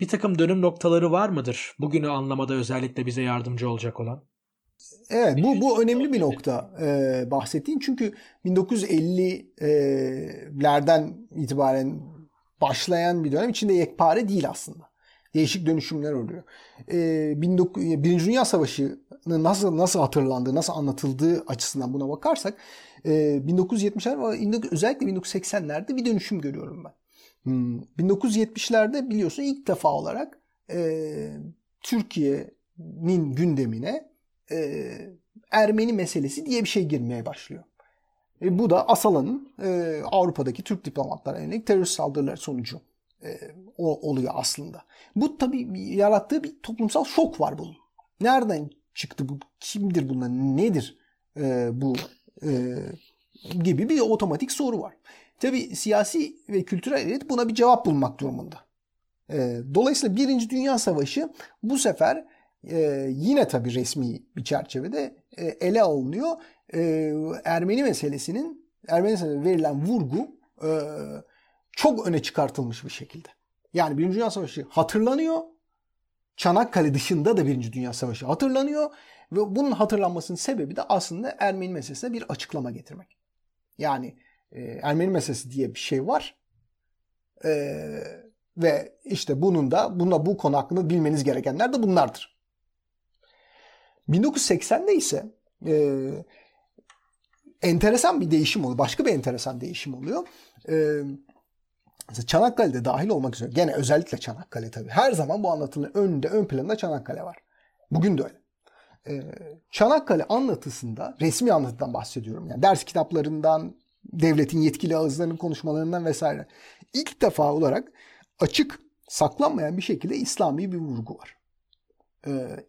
bir takım dönüm noktaları var mıdır? Bugünü anlamada özellikle bize yardımcı olacak olan. Evet bu bu önemli bir nokta e, bahsettiğin çünkü 1950'lerden itibaren başlayan bir dönem içinde yekpare değil aslında. Değişik dönüşümler oluyor. 19, Birinci Dünya Savaşı'nın nasıl nasıl hatırlandığı, nasıl anlatıldığı açısından buna bakarsak e, 1970'ler özellikle 1980'lerde bir dönüşüm görüyorum ben. Hmm, 1970'lerde biliyorsun ilk defa olarak e, Türkiye'nin gündemine e, Ermeni meselesi diye bir şey girmeye başlıyor. E, bu da Asala'nın e, Avrupa'daki Türk diplomatlara yönelik terörist saldırıları sonucu e, o, oluyor aslında. Bu tabii yarattığı bir toplumsal şok var bunun. Nereden çıktı bu? Kimdir bunlar? Nedir e, bu? E, gibi bir otomatik soru var. Tabii siyasi ve kültürel elit buna bir cevap bulmak durumunda. E, dolayısıyla Birinci Dünya Savaşı bu sefer e, yine tabii resmi bir çerçevede e, ele alınıyor. E, Ermeni meselesinin Ermeni meselesine verilen vurgu e, çok öne çıkartılmış bir şekilde. Yani Birinci Dünya Savaşı hatırlanıyor. Çanakkale dışında da Birinci Dünya Savaşı hatırlanıyor. Ve bunun hatırlanmasının sebebi de aslında Ermeni meselesine bir açıklama getirmek. Yani e, Ermeni meselesi diye bir şey var. E, ve işte bunun da buna bu konu hakkında bilmeniz gerekenler de bunlardır. 1980'de ise e, enteresan bir değişim oluyor. Başka bir enteresan değişim oluyor. E, Mesela Çanakkale'de dahil olmak üzere gene özellikle Çanakkale tabii. Her zaman bu anlatının önünde ön planında Çanakkale var. Bugün de öyle. Ee, Çanakkale anlatısında resmi anlatıdan bahsediyorum. Yani ders kitaplarından, devletin yetkili ağızlarının konuşmalarından vesaire. İlk defa olarak açık, saklanmayan bir şekilde İslami bir vurgu var. Ee,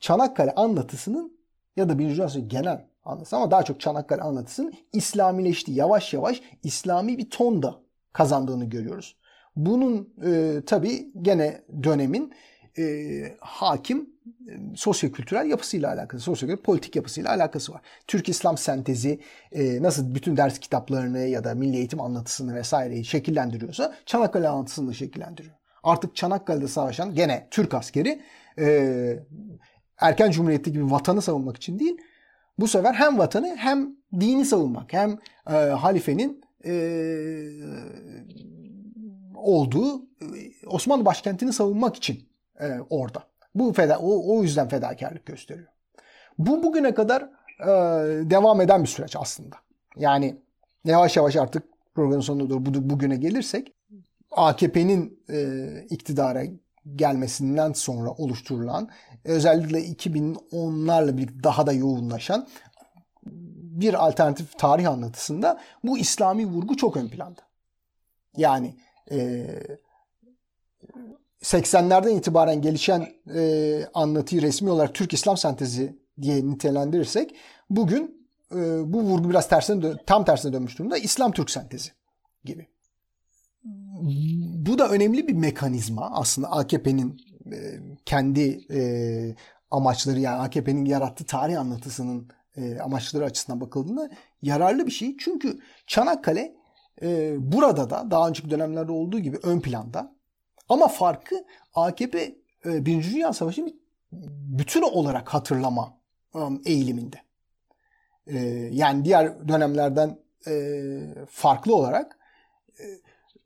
Çanakkale anlatısının ya da Birinci Dünya genel anlatısı ama daha çok Çanakkale anlatısının İslamileştiği, yavaş yavaş İslami bir tonda kazandığını görüyoruz. Bunun e, tabii gene dönemin e, hakim e, sosyokültürel yapısıyla alakası, sosyokültürel politik yapısıyla alakası var. Türk İslam sentezi e, nasıl bütün ders kitaplarını ya da milli eğitim anlatısını vesaireyi şekillendiriyorsa Çanakkale anlatısını da şekillendiriyor. Artık Çanakkale'de savaşan gene Türk askeri e, erken cumhuriyette gibi vatanı savunmak için değil, bu sefer hem vatanı hem dini savunmak, hem e, halifenin e, olduğu Osmanlı başkentini savunmak için e, orada. Bu feda, o, o yüzden fedakarlık gösteriyor. Bu bugüne kadar e, devam eden bir süreç aslında. Yani yavaş yavaş artık programın sonuna doğru bu, bugüne gelirsek AKP'nin e, iktidara gelmesinden sonra oluşturulan özellikle 2010'larla birlikte daha da yoğunlaşan bir alternatif tarih anlatısında bu İslami vurgu çok ön planda. Yani e, 80'lerden itibaren gelişen e, anlatıyı resmi olarak Türk İslam sentezi diye nitelendirirsek bugün e, bu vurgu biraz tersine tam tersine dönmüş durumda İslam Türk sentezi gibi. Bu da önemli bir mekanizma aslında AKP'nin e, kendi e, amaçları yani AKP'nin yarattığı tarih anlatısının e, amaçları açısından bakıldığında yararlı bir şey. Çünkü Çanakkale e, burada da daha önceki dönemlerde olduğu gibi ön planda. Ama farkı AKP e, Birinci Dünya Savaşı'nı bütün olarak hatırlama um, eğiliminde. E, yani diğer dönemlerden e, farklı olarak e,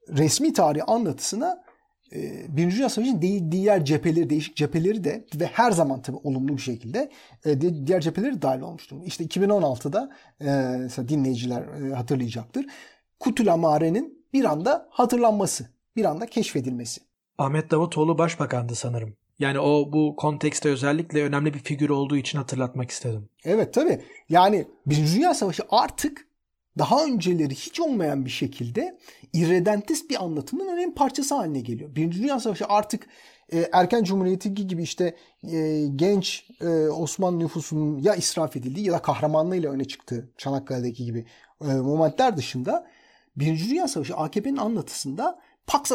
resmi tarih anlatısına e, Birinci Dünya Savaşı'nın diğer cepheleri, değişik cepheleri de ve her zaman tabii olumlu bir şekilde e, diğer cepheleri dahil olmuştur. İşte 2016'da e, dinleyiciler e, hatırlayacaktır. Kutulamare'nin bir anda hatırlanması, bir anda keşfedilmesi. Ahmet Davutoğlu başbakandı sanırım. Yani o bu kontekste özellikle önemli bir figür olduğu için hatırlatmak istedim. Evet tabii. Yani Birinci Dünya Savaşı artık daha önceleri hiç olmayan bir şekilde irredentist bir anlatımın önemli parçası haline geliyor. Birinci Dünya Savaşı artık e, erken cumhuriyeti gibi işte e, genç e, Osmanlı nüfusunun ya israf edildiği ya da kahramanlığıyla öne çıktığı Çanakkale'deki gibi e, momentler dışında Birinci Dünya Savaşı AKP'nin anlatısında Pax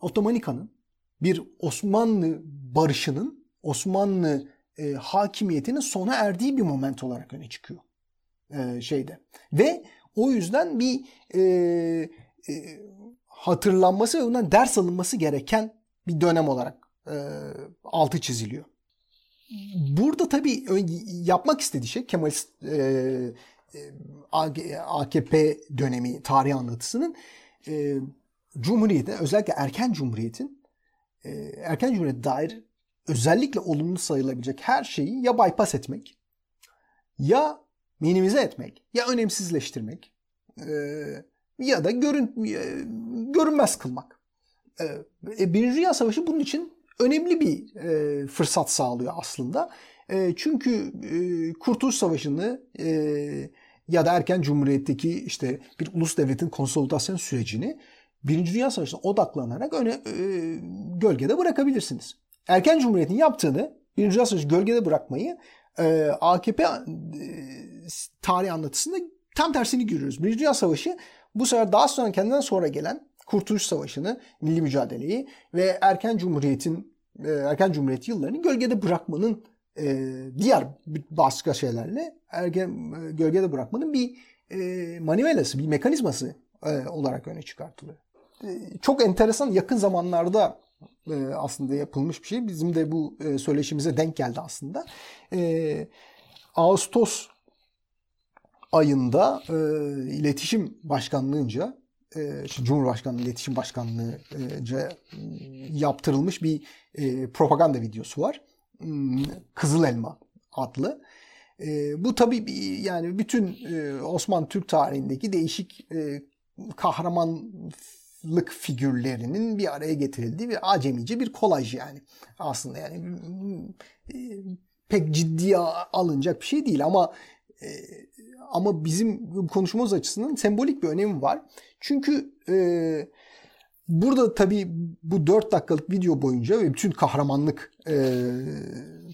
Ottomanica'nın bir Osmanlı barışının, Osmanlı e, hakimiyetinin sona erdiği bir moment olarak öne çıkıyor e, şeyde. Ve o yüzden bir e, e, hatırlanması ve ondan ders alınması gereken bir dönem olarak e, altı çiziliyor. Burada tabii yapmak istediği şey Kemalist e, AKP dönemi tarih anlatısının e, Cumhuriyet'in özellikle erken Cumhuriyet'in e, erken cumhuriyete dair özellikle olumlu sayılabilecek her şeyi ya bypass etmek ya minimize etmek ya önemsizleştirmek e, ya da görün, e, görünmez kılmak. E, e, Birinci Dünya Savaşı bunun için önemli bir e, fırsat sağlıyor aslında. E, çünkü e, Kurtuluş Savaşı'nı e, ya da erken cumhuriyetteki işte bir ulus devletin konsolidasyon sürecini Birinci Dünya Savaşı'na odaklanarak öne e, gölgede bırakabilirsiniz. Erken Cumhuriyet'in yaptığını Birinci Dünya Savaşı gölgede bırakmayı e, AKP e, tarih anlatısında tam tersini görüyoruz. Birinci Dünya Savaşı bu sefer daha sonra kendinden sonra gelen Kurtuluş Savaşı'nı, milli mücadeleyi ve erken cumhuriyetin e, erken cumhuriyet yıllarını gölgede bırakmanın e, diğer başka şeylerle erken e, gölgede bırakmanın bir e, manivelası, bir mekanizması e, olarak öne çıkartılıyor. E, çok enteresan yakın zamanlarda e, aslında yapılmış bir şey. Bizim de bu e, söyleşimize denk geldi aslında. E, Ağustos ayında e, iletişim başkanlığınca e, Cumhurbaşkanlığı İletişim Başkanlığı'nca yaptırılmış bir e, propaganda videosu var. Hmm, Kızıl Elma adlı. E, bu tabii yani bütün e, Osmanlı Türk tarihindeki değişik e, kahramanlık figürlerinin bir araya getirildiği bir acemice bir kolaj yani aslında yani e, pek ciddiye alınacak bir şey değil ama e, ama bizim konuşmamız açısından sembolik bir önemi var. Çünkü e, burada tabii bu 4 dakikalık video boyunca ve bütün kahramanlık e,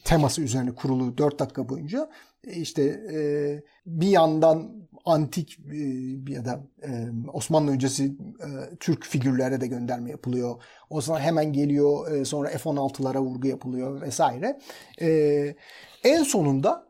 teması üzerine kurulu 4 dakika boyunca işte e, bir yandan antik e, ya da e, Osmanlı öncesi e, Türk figürlere de gönderme yapılıyor. O zaman hemen geliyor e, sonra F-16'lara vurgu yapılıyor vesaire. E, en sonunda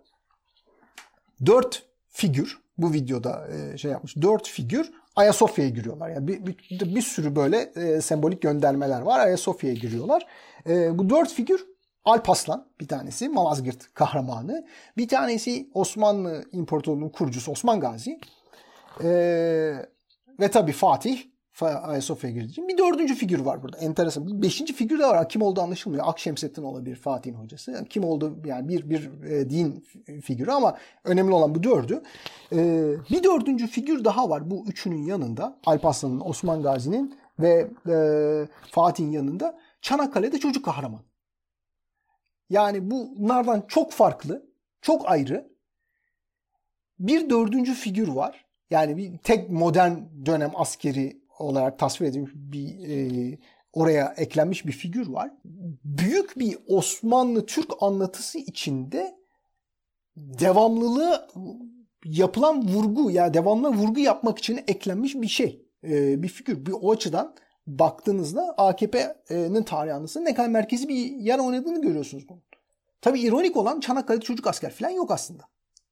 dört figür bu videoda e, şey yapmış. Dört figür Ayasofya'ya giriyorlar. Yani bir, bir, bir sürü böyle e, sembolik göndermeler var. Ayasofya'ya giriyorlar. E, bu dört figür Alpaslan bir tanesi Malazgirt kahramanı. Bir tanesi Osmanlı İmparatorluğu'nun kurucusu Osman Gazi. E, ve tabii Fatih Ayasofya'ya girdiği için. Bir dördüncü figür var burada. Enteresan. Bir beşinci figür de var. Kim olduğu anlaşılmıyor. Akşemseddin olabilir Fatih'in hocası. Kim oldu yani bir bir e, din figürü ama önemli olan bu dördü. E, bir dördüncü figür daha var. Bu üçünün yanında. Alparslan'ın, Osman Gazi'nin ve e, Fatih'in yanında Çanakkale'de çocuk kahraman. Yani bunlardan çok farklı, çok ayrı bir dördüncü figür var. Yani bir tek modern dönem askeri olarak tasvir edilmiş bir e, oraya eklenmiş bir figür var. Büyük bir Osmanlı Türk anlatısı içinde devamlılığı yapılan vurgu ya yani devamlı vurgu yapmak için eklenmiş bir şey. E, bir figür. Bir o açıdan baktığınızda AKP'nin tarih anlatısında ne kadar merkezi bir yer oynadığını görüyorsunuz bunun. Tabi ironik olan Çanakkale'de çocuk asker falan yok aslında.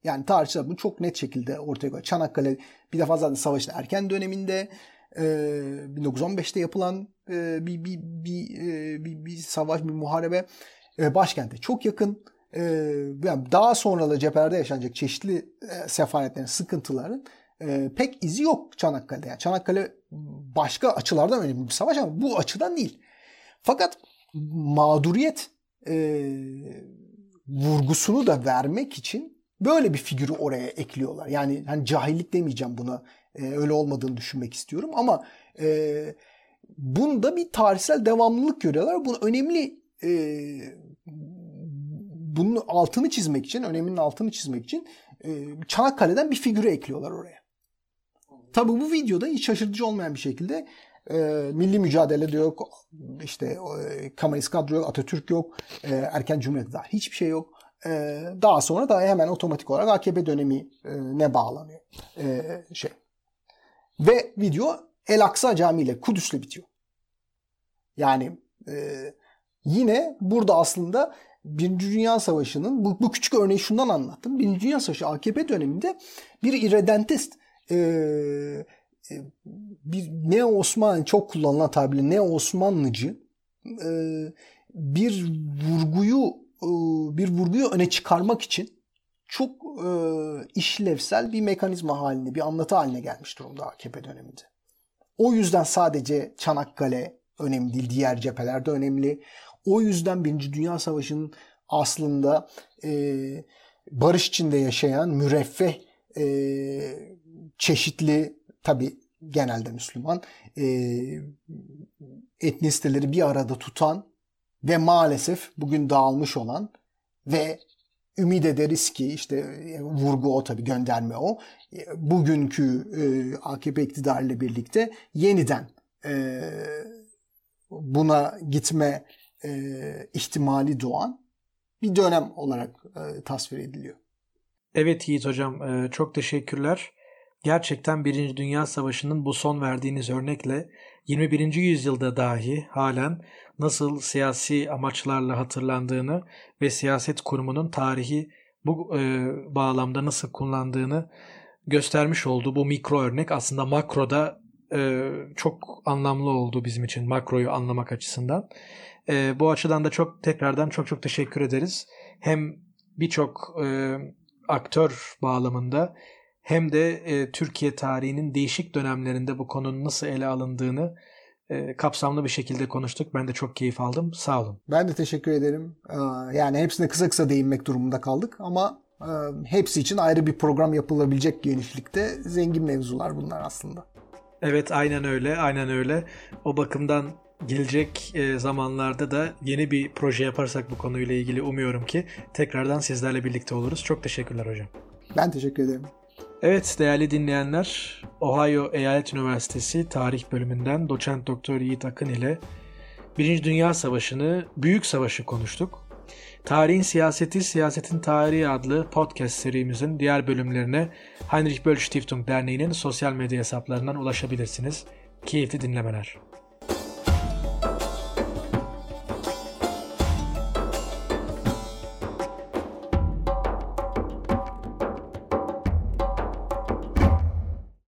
Yani tarihçiler bunu çok net şekilde ortaya koyuyor. Çanakkale bir defa zaten savaşın erken döneminde 1915'te yapılan bir, bir, bir, bir, bir savaş, bir muharebe başkente çok yakın. Daha sonra da cephelerde yaşanacak çeşitli sefaletlerin, sıkıntıların pek izi yok Çanakkale'de. Yani Çanakkale başka açılardan önemli bir savaş ama bu açıdan değil. Fakat mağduriyet e, vurgusunu da vermek için böyle bir figürü oraya ekliyorlar. Yani hani cahillik demeyeceğim buna e, öyle olmadığını düşünmek istiyorum ama e, bunda bir tarihsel devamlılık görüyorlar. Bunu önemli e, bunun altını çizmek için, öneminin altını çizmek için e, Çanakkale'den bir figürü ekliyorlar oraya. Tabii bu videoda hiç şaşırtıcı olmayan bir şekilde e, milli mücadele de yok, işte e, Kemalist kadro yok, Atatürk yok, e, erken cumhuriyet daha hiçbir şey yok. E, daha sonra da hemen otomatik olarak AKP dönemi e, ne bağlanıyor e, şey ve video El Aksa Camii ile Kudüs'le bitiyor. Yani e, yine burada aslında Birinci Dünya Savaşı'nın bu, bu küçük örneği şundan anlattım. Birinci Dünya Savaşı AKP döneminde bir irredentist e, e, bir ne Osmanlı çok kullanılan tabirle ne Osmanlıcı e, bir vurguyu e, bir vurguyu öne çıkarmak için çok e, işlevsel bir mekanizma haline, bir anlatı haline gelmiş durumda AKP döneminde. O yüzden sadece Çanakkale önemli değil. Diğer cephelerde önemli. O yüzden Birinci Dünya Savaşı'nın aslında e, barış içinde yaşayan müreffeh e, çeşitli tabi genelde Müslüman e, etnisiteleri bir arada tutan ve maalesef bugün dağılmış olan ve ümit ederiz ki işte e, vurgu o tabi gönderme o e, bugünkü e, AKP iktidarıyla birlikte yeniden e, buna gitme e, ihtimali doğan bir dönem olarak e, tasvir ediliyor. Evet Yiğit Hocam e, çok teşekkürler. Gerçekten Birinci Dünya Savaşı'nın bu son verdiğiniz örnekle 21. yüzyılda dahi halen nasıl siyasi amaçlarla hatırlandığını ve siyaset kurumunun tarihi bu e, bağlamda nasıl kullandığını göstermiş oldu. Bu mikro örnek aslında makroda e, çok anlamlı oldu bizim için makroyu anlamak açısından. E, bu açıdan da çok tekrardan çok çok teşekkür ederiz. Hem birçok e, aktör bağlamında hem de e, Türkiye tarihinin değişik dönemlerinde bu konunun nasıl ele alındığını e, kapsamlı bir şekilde konuştuk. Ben de çok keyif aldım. Sağ olun. Ben de teşekkür ederim. Ee, yani hepsine kısa kısa değinmek durumunda kaldık ama e, hepsi için ayrı bir program yapılabilecek genişlikte zengin mevzular bunlar aslında. Evet aynen öyle aynen öyle. O bakımdan gelecek e, zamanlarda da yeni bir proje yaparsak bu konuyla ilgili umuyorum ki tekrardan sizlerle birlikte oluruz. Çok teşekkürler hocam. Ben teşekkür ederim. Evet değerli dinleyenler, Ohio Eyalet Üniversitesi Tarih Bölümünden doçent doktor Yiğit Akın ile Birinci Dünya Savaşı'nı, Büyük Savaşı konuştuk. Tarihin Siyaseti, Siyasetin Tarihi adlı podcast serimizin diğer bölümlerine Heinrich Böll Stiftung Derneği'nin sosyal medya hesaplarından ulaşabilirsiniz. Keyifli dinlemeler.